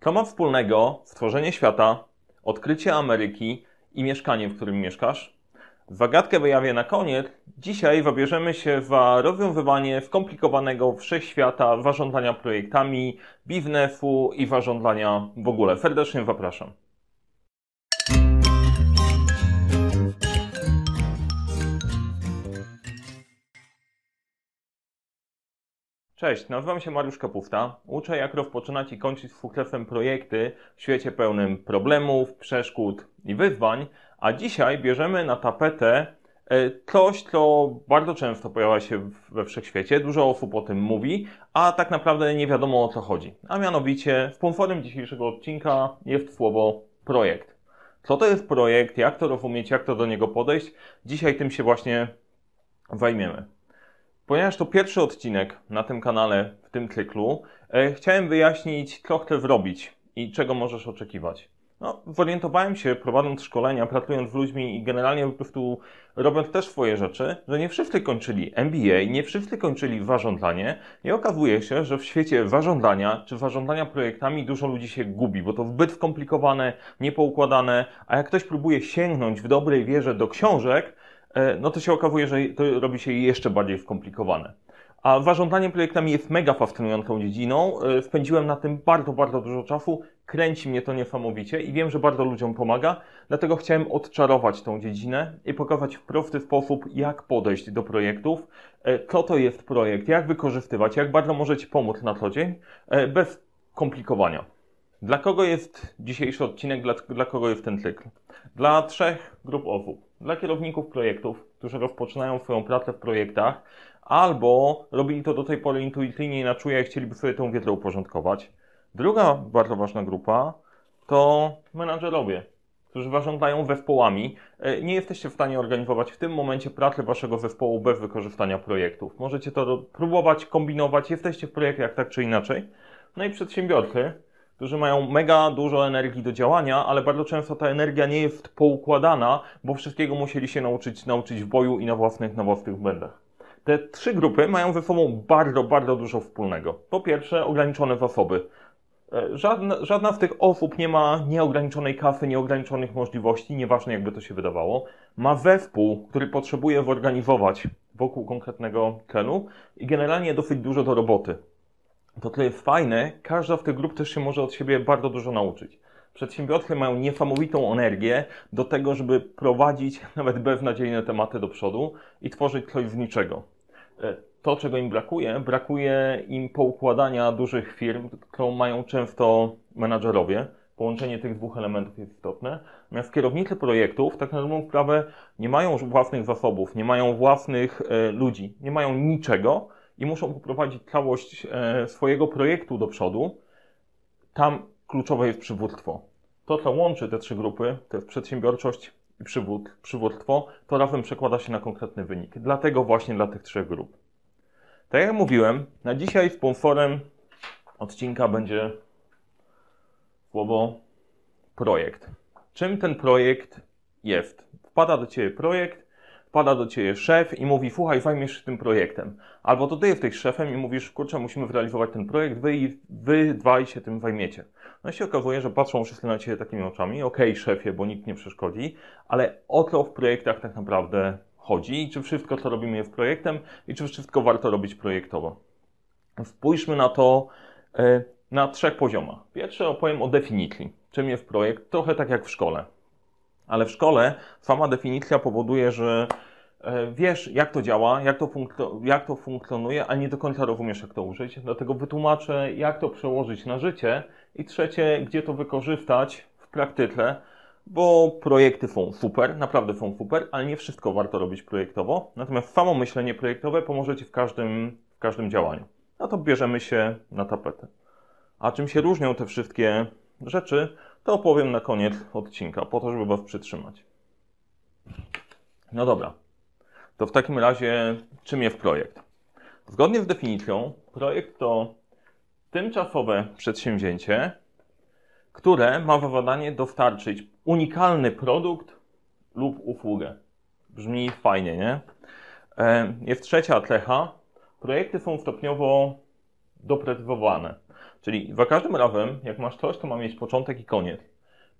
Co ma wspólnego stworzenie świata, odkrycie Ameryki i mieszkanie, w którym mieszkasz? Zagadkę wyjawię na koniec. Dzisiaj wybierzemy się w rozwiązywanie skomplikowanego wszechświata zarządzania projektami, biznesu i zarządzania w ogóle. Serdecznie zapraszam. Cześć, nazywam się Mariusz Kapufta. Uczę jak rozpoczynać i kończyć z sukcesem projekty w świecie pełnym problemów, przeszkód i wyzwań, a dzisiaj bierzemy na tapetę e, coś, co bardzo często pojawia się we wszechświecie, dużo osób o tym mówi, a tak naprawdę nie wiadomo o co chodzi. A mianowicie sponsorem dzisiejszego odcinka jest słowo projekt. Co to jest projekt, jak to rozumieć, jak to do niego podejść? Dzisiaj tym się właśnie zajmiemy. Ponieważ to pierwszy odcinek na tym kanale, w tym cyklu, e, chciałem wyjaśnić, co chcę zrobić i czego możesz oczekiwać. No, zorientowałem się, prowadząc szkolenia, pracując z ludźmi i generalnie po prostu robiąc też swoje rzeczy, że nie wszyscy kończyli MBA, nie wszyscy kończyli zarządzanie i okazuje się, że w świecie zarządzania czy zarządzania projektami dużo ludzi się gubi, bo to zbyt skomplikowane, niepoukładane, a jak ktoś próbuje sięgnąć w dobrej wierze do książek, no to się okazuje, że to robi się jeszcze bardziej skomplikowane. A zarządzanie projektami jest mega fascynującą dziedziną. E, spędziłem na tym bardzo, bardzo dużo czasu. Kręci mnie to niesamowicie i wiem, że bardzo ludziom pomaga. Dlatego chciałem odczarować tą dziedzinę i pokazać w prosty sposób, jak podejść do projektów, e, co to jest projekt, jak wykorzystywać, jak bardzo możecie pomóc na co dzień, bez komplikowania. Dla kogo jest dzisiejszy odcinek, dla, dla kogo jest ten cykl? Dla trzech grup osób dla kierowników projektów, którzy rozpoczynają swoją pracę w projektach, albo robili to do tej pory intuicyjnie i na czuje chcieliby sobie tę wiedzę uporządkować. Druga bardzo ważna grupa to menadżerowie, którzy zarządzają zespołami. E, nie jesteście w stanie organizować w tym momencie pracy waszego zespołu bez wykorzystania projektów. Możecie to próbować, kombinować, jesteście w projektach tak czy inaczej. No i przedsiębiorcy, którzy mają mega dużo energii do działania, ale bardzo często ta energia nie jest poukładana, bo wszystkiego musieli się nauczyć, nauczyć w boju i na własnych, na własnych błędach. Te trzy grupy mają ze sobą bardzo, bardzo dużo wspólnego. Po pierwsze, ograniczone zasoby. E, żadna, żadna z tych osób nie ma nieograniczonej kasy, nieograniczonych możliwości, nieważne jakby to się wydawało. Ma zespół, który potrzebuje zorganizować wokół konkretnego celu i generalnie dosyć dużo do roboty to tyle jest fajne, każda z tych grup też się może od siebie bardzo dużo nauczyć. Przedsiębiorcy mają niesamowitą energię do tego, żeby prowadzić nawet beznadziejne tematy do przodu i tworzyć coś z niczego. E, to, czego im brakuje, brakuje im poukładania dużych firm, którą mają często menadżerowie. Połączenie tych dwóch elementów jest istotne. Natomiast kierownicy projektów, tak na dobrą sprawę, nie mają własnych zasobów, nie mają własnych e, ludzi, nie mają niczego, i muszą poprowadzić całość e, swojego projektu do przodu, tam kluczowe jest przywództwo. To, co łączy te trzy grupy, to jest przedsiębiorczość i przywód, przywództwo, to razem przekłada się na konkretny wynik. Dlatego właśnie dla tych trzech grup. Tak jak mówiłem, na dzisiaj sponsorem odcinka będzie słowo projekt. Czym ten projekt jest? Wpada do Ciebie projekt, wpada do ciebie szef i mówi, słuchaj, zajmiesz się tym projektem. Albo to ty jesteś szefem i mówisz, kurczę, musimy zrealizować ten projekt, wy, wy dwaj się tym zajmiecie. No i się okazuje, że patrzą wszyscy na ciebie takimi oczami, okej, okay, szefie, bo nikt nie przeszkodzi, ale o co w projektach tak naprawdę chodzi i czy wszystko, co robimy jest projektem i czy wszystko warto robić projektowo. Spójrzmy na to e, na trzech poziomach. Pierwszy opowiem o definicji. Czym jest projekt? Trochę tak jak w szkole. Ale w szkole sama definicja powoduje, że e, wiesz, jak to działa, jak to, jak to funkcjonuje, ale nie do końca rozumiesz, jak to użyć. Dlatego wytłumaczę, jak to przełożyć na życie. I trzecie, gdzie to wykorzystać w praktyce, bo projekty są super, naprawdę są super, ale nie wszystko warto robić projektowo. Natomiast samo myślenie projektowe pomoże Ci w każdym, w każdym działaniu. No to bierzemy się na tapetę. A czym się różnią te wszystkie rzeczy? To opowiem na koniec odcinka, po to, żeby Was przytrzymać. No dobra. To w takim razie, czym jest projekt? Zgodnie z definicją, projekt to tymczasowe przedsięwzięcie, które ma za zadanie dostarczyć unikalny produkt lub usługę. Brzmi fajnie, nie? E, jest trzecia cecha. Projekty są stopniowo doprecyzowane. Czyli za każdym razem, jak masz coś, to ma mieć początek i koniec.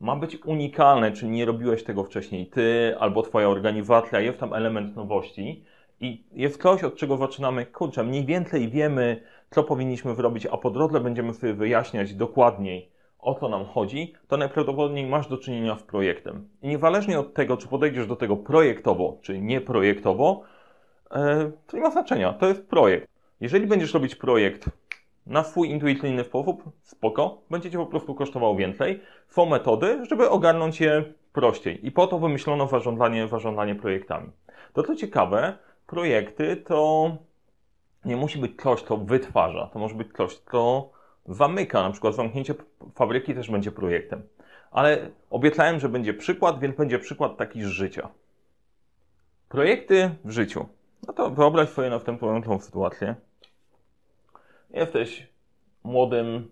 Ma być unikalne, czyli nie robiłeś tego wcześniej ty albo twoja organizacja, jest tam element nowości i jest coś, od czego zaczynamy, kurczę, mniej więcej wiemy, co powinniśmy zrobić, a po drodze będziemy sobie wyjaśniać dokładniej, o co nam chodzi, to najprawdopodobniej masz do czynienia z projektem. I niezależnie od tego, czy podejdziesz do tego projektowo, czy nieprojektowo, e, to nie ma znaczenia, to jest projekt. Jeżeli będziesz robić projekt na swój intuicyjny sposób, spoko, będzie cię po prostu kosztował więcej. Są metody, żeby ogarnąć je prościej. I po to wymyślono zarządzanie, zarządzanie projektami. To co ciekawe, projekty to nie musi być coś, co wytwarza. To może być coś, co zamyka. Na przykład zamknięcie fabryki też będzie projektem. Ale obiecałem, że będzie przykład, więc będzie przykład taki z życia. Projekty w życiu. No to wyobraź sobie następującą sytuację. Jesteś młodym,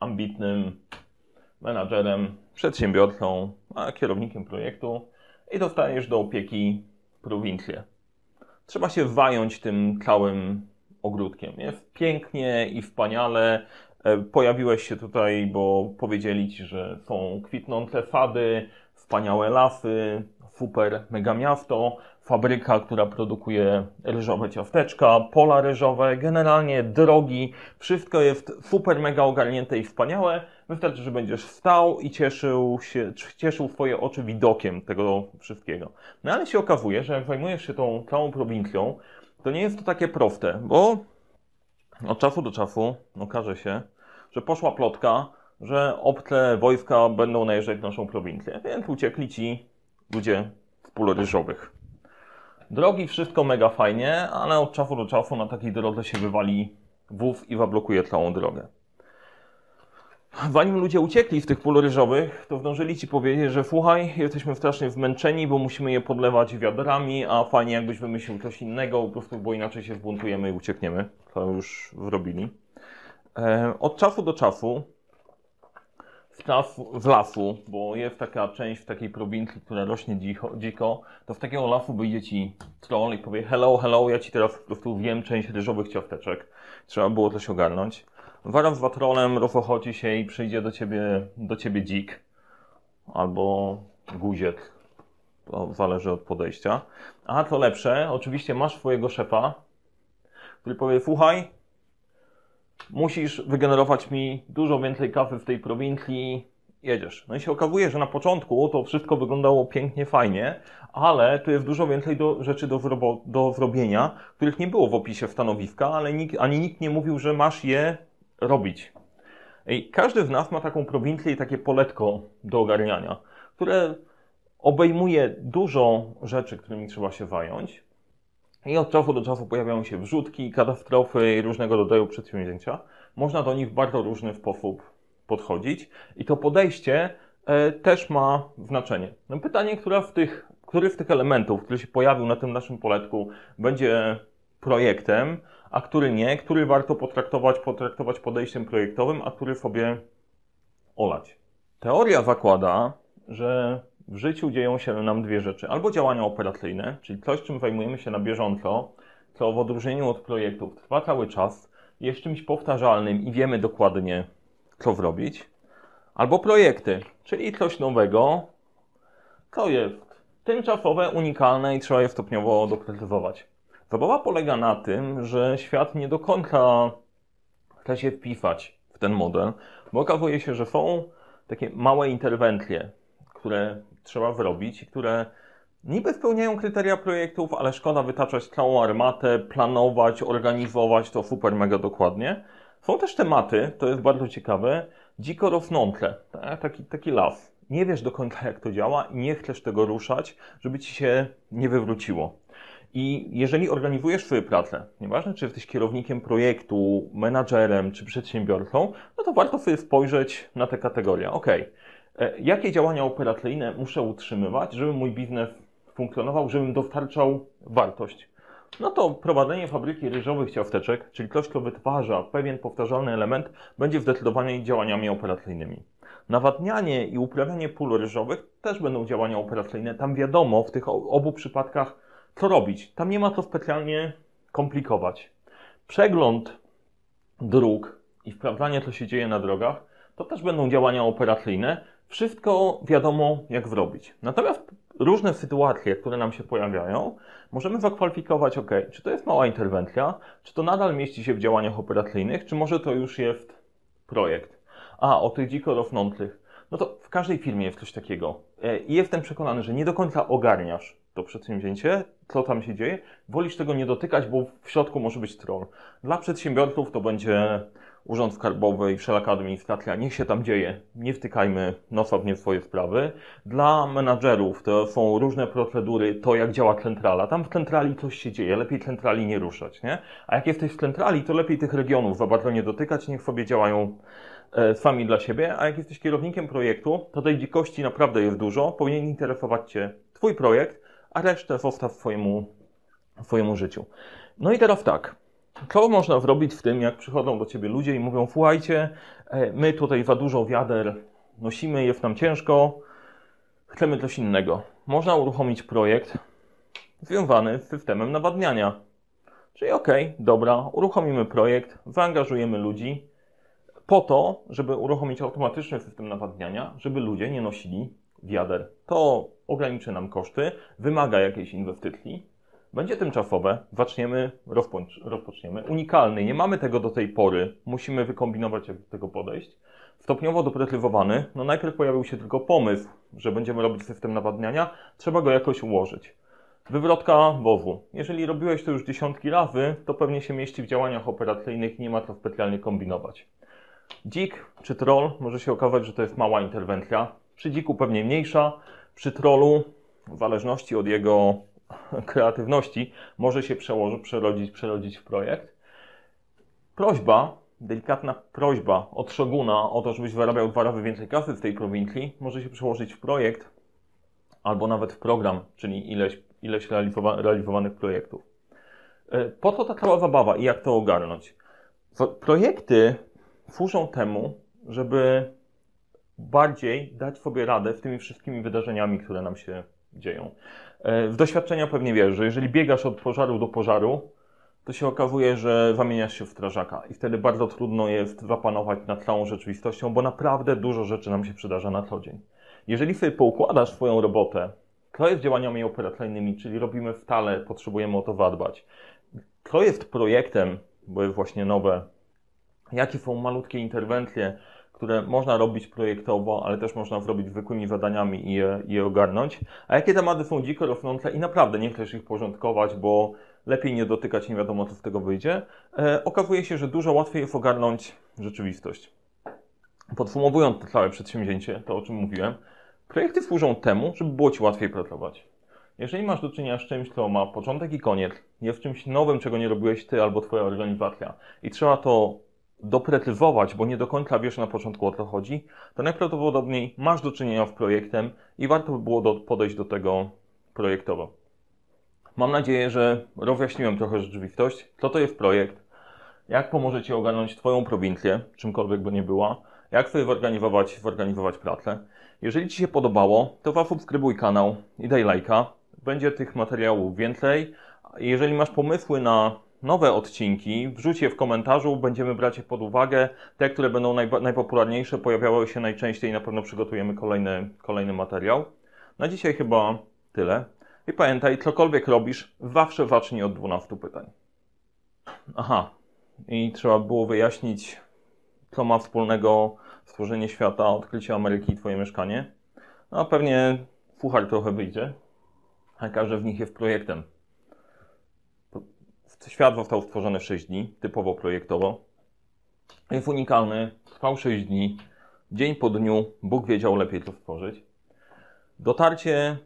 ambitnym menadżerem, przedsiębiorcą, a kierownikiem projektu i dostajesz do opieki prowincję. Trzeba się wająć tym całym ogródkiem. Jest pięknie i wspaniale. E, pojawiłeś się tutaj, bo powiedzieli ci, że są kwitnące fady, wspaniałe lasy, super mega miasto, fabryka, która produkuje ryżowe ciasteczka, pola ryżowe, generalnie drogi, wszystko jest super mega ogarnięte i wspaniałe. Wystarczy, że będziesz stał i cieszył się, cieszył swoje oczy widokiem tego wszystkiego. No ale się okazuje, że jak zajmujesz się tą całą prowincją, to nie jest to takie proste, bo od czasu do czasu okaże się, że poszła plotka, że obce wojska będą najeżdżać naszą prowincję, więc uciekli ci ludzie w pól ryżowych. Drogi, wszystko mega fajnie, ale od czasu do czasu na takiej drodze się wywali wóz i zablokuje całą drogę. Zanim ludzie uciekli w tych pól ryżowych, to zdążyli ci powiedzieć, że słuchaj, jesteśmy strasznie zmęczeni, bo musimy je podlewać wiadrami, a fajnie jakbyś wymyślił coś innego, po prostu, bo inaczej się zbuntujemy i uciekniemy. To już zrobili. E, od czasu do czasu w lasu, bo jest taka część w takiej prowincji, która rośnie dziko, dziko, to w takiego lasu wyjdzie ci troll i powie hello, hello, ja ci teraz po prostu wiem część ryżowych ciasteczek. Trzeba było coś ogarnąć. Waram z watrolem rozchodzi się i przyjdzie do ciebie, do ciebie dzik albo guziek. To zależy od podejścia. A co lepsze, oczywiście masz swojego szefa, który powie, słuchaj, musisz wygenerować mi dużo więcej kawy w tej prowincji, jedziesz. No i się okazuje, że na początku to wszystko wyglądało pięknie, fajnie, ale tu jest dużo więcej do, rzeczy do, do zrobienia, których nie było w opisie stanowiska, ale nikt, ani nikt nie mówił, że masz je robić. I każdy z nas ma taką prowincję i takie poletko do ogarniania, które obejmuje dużo rzeczy, którymi trzeba się zająć. I od czasu do czasu pojawiają się wrzutki, katastrofy i różnego rodzaju przedsięwzięcia. Można do nich w bardzo różny sposób podchodzić i to podejście e, też ma znaczenie. No pytanie, w tych, który z tych elementów, który się pojawił na tym naszym poletku, będzie projektem, a który nie, który warto potraktować, potraktować podejściem projektowym, a który sobie olać. Teoria zakłada, że w życiu dzieją się nam dwie rzeczy. Albo działania operacyjne, czyli coś, czym zajmujemy się na bieżąco, co w odróżnieniu od projektów trwa cały czas, jest czymś powtarzalnym i wiemy dokładnie, co zrobić. Albo projekty, czyli coś nowego, co jest tymczasowe, unikalne i trzeba je stopniowo doprecyzować. Zabawa polega na tym, że świat nie do końca chce się wpisać w ten model, bo okazuje się, że są takie małe interwencje, które trzeba zrobić i które niby spełniają kryteria projektów, ale szkoda wytaczać całą armatę, planować, organizować to super mega dokładnie. Są też tematy, to jest bardzo ciekawe, dziko rosnące, tak? taki, taki las. Nie wiesz do końca jak to działa nie chcesz tego ruszać, żeby ci się nie wywróciło. I jeżeli organizujesz swoją pracę, nieważne czy jesteś kierownikiem projektu, menadżerem czy przedsiębiorcą, no to warto sobie spojrzeć na te kategorie. Ok, jakie działania operacyjne muszę utrzymywać, żeby mój biznes funkcjonował, żebym dostarczał wartość? No to prowadzenie fabryki ryżowych ciasteczek, czyli ktoś, kto wytwarza pewien powtarzalny element, będzie zdecydowanie działaniami operacyjnymi. Nawadnianie i uprawianie pól ryżowych też będą działania operacyjne. Tam wiadomo w tych obu przypadkach, co robić. Tam nie ma co specjalnie komplikować. Przegląd dróg i sprawdzanie, co się dzieje na drogach, to też będą działania operacyjne. Wszystko wiadomo, jak zrobić. Natomiast różne sytuacje, które nam się pojawiają, możemy zakwalifikować, ok, czy to jest mała interwencja, czy to nadal mieści się w działaniach operacyjnych, czy może to już jest projekt. A, o tych dziko rosnących. No to w każdej firmie jest coś takiego. E, I jestem przekonany, że nie do końca ogarniasz to przedsięwzięcie, co tam się dzieje, wolisz tego nie dotykać, bo w środku może być troll. Dla przedsiębiorców to będzie Urząd Skarbowy i wszelaka administracja, niech się tam dzieje, nie wtykajmy nosa w nie swoje sprawy. Dla menadżerów to są różne procedury, to jak działa centrala. Tam w centrali coś się dzieje, lepiej centrali nie ruszać, nie? A jak jesteś w centrali, to lepiej tych regionów za bardzo nie dotykać, niech sobie działają e, sami dla siebie, a jak jesteś kierownikiem projektu, to tej dzikości naprawdę jest dużo, powinien interesować Cię Twój projekt, a resztę zostaw swojemu, swojemu życiu. No i teraz tak, co można zrobić w tym, jak przychodzą do ciebie ludzie i mówią: Słuchajcie, e, my tutaj za dużo wiader nosimy, jest nam ciężko, chcemy coś innego. Można uruchomić projekt związany z systemem nawadniania. Czyli ok, dobra, uruchomimy projekt, zaangażujemy ludzi po to, żeby uruchomić automatyczny system nawadniania, żeby ludzie nie nosili wiader. To ograniczy nam koszty, wymaga jakiejś inwestycji, będzie tymczasowe, zaczniemy, rozpoczniemy. Unikalny, nie mamy tego do tej pory, musimy wykombinować, jak do tego podejść. Stopniowo doprecyzowany, no najpierw pojawił się tylko pomysł, że będziemy robić system nawadniania, trzeba go jakoś ułożyć. Wywrotka WOW-u. Jeżeli robiłeś to już dziesiątki razy, to pewnie się mieści w działaniach operacyjnych i nie ma co specjalnie kombinować. Dzik czy troll może się okazać, że to jest mała interwencja. Przy dziku pewnie mniejsza, przy trollu, w zależności od jego kreatywności może się przełożyć, przerodzić, przerodzić w projekt. Prośba, delikatna prośba od Shoguna o to, żebyś wyrabiał dwa razy więcej kasy w tej prowincji, może się przełożyć w projekt albo nawet w program, czyli ileś, ileś realizowa realizowanych projektów. E, po co ta cała zabawa i jak to ogarnąć? Projekty służą temu, żeby bardziej dać sobie radę z tymi wszystkimi wydarzeniami, które nam się dzieją. E, w doświadczenia pewnie wiesz, że jeżeli biegasz od pożaru do pożaru, to się okazuje, że zamieniasz się w strażaka i wtedy bardzo trudno jest zapanować nad całą rzeczywistością, bo naprawdę dużo rzeczy nam się przydarza na co dzień. Jeżeli sobie poukładasz swoją robotę, co jest działaniami operacyjnymi, czyli robimy stale, potrzebujemy o to zadbać, co jest projektem, bo jest właśnie nowe, jakie są malutkie interwencje, które można robić projektowo, ale też można zrobić zwykłymi zadaniami i je, je ogarnąć. A jakie tematy są dziko rosnące i naprawdę nie chcesz ich porządkować, bo lepiej nie dotykać, nie wiadomo co z tego wyjdzie, e, okazuje się, że dużo łatwiej jest ogarnąć rzeczywistość. Podsumowując to całe przedsięwzięcie, to o czym mówiłem, projekty służą temu, żeby było Ci łatwiej pracować. Jeżeli masz do czynienia z czymś, co ma początek i koniec, jest czymś nowym, czego nie robiłeś Ty albo Twoja organizacja i trzeba to doprecyzować, bo nie do końca wiesz na początku o co chodzi, to najprawdopodobniej masz do czynienia z projektem i warto by było do, podejść do tego projektowo. Mam nadzieję, że rozjaśniłem trochę rzeczywistość, co to jest projekt, jak pomoże Ci ogarnąć Twoją prowincję, czymkolwiek by nie była, jak sobie zorganizować, zorganizować pracę. Jeżeli Ci się podobało, to zasubskrybuj kanał i daj lajka. Będzie tych materiałów więcej. Jeżeli masz pomysły na nowe odcinki, wrzuć je w komentarzu, będziemy brać je pod uwagę. Te, które będą najpopularniejsze, pojawiały się najczęściej i na pewno przygotujemy kolejny, kolejny materiał. Na dzisiaj chyba tyle. I pamiętaj, cokolwiek robisz, zawsze zacznij od 12 pytań. Aha, i trzeba było wyjaśnić, co ma wspólnego stworzenie świata, odkrycie Ameryki i Twoje mieszkanie. No pewnie fuchar trochę wyjdzie, a każdy w nich jest projektem. Świat został stworzony w 6 dni, typowo projektowo. Jest unikalny, trwał 6 dni. Dzień po dniu Bóg wiedział lepiej, co stworzyć. Dotarcie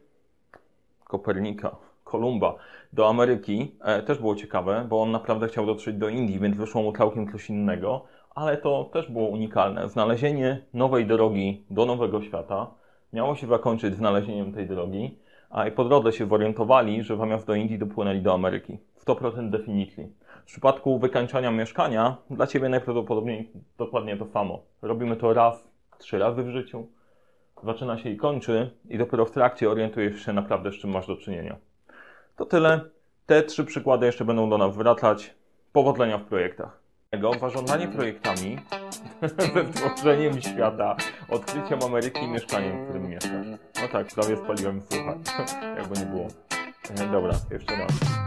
Kopernika, Kolumba do Ameryki e, też było ciekawe, bo on naprawdę chciał dotrzeć do Indii, więc wyszło mu całkiem coś innego, ale to też było unikalne. Znalezienie nowej drogi do nowego świata miało się zakończyć znalezieniem tej drogi, a po drodze się zorientowali, że zamiast do Indii dopłynęli do Ameryki. 100% definicji. W przypadku wykańczania mieszkania, dla Ciebie najprawdopodobniej dokładnie to samo. Robimy to raz, trzy razy w życiu. Zaczyna się i kończy i dopiero w trakcie orientujesz się naprawdę, z czym masz do czynienia. To tyle. Te trzy przykłady jeszcze będą do nas wracać. Powodzenia w projektach. Zarządzanie projektami, wytworzeniem świata, odkryciem Ameryki i mieszkaniem, w którym mieszkasz. No tak, prawie spaliłem słuchaj, jakby nie było. E, Dobra, jeszcze raz.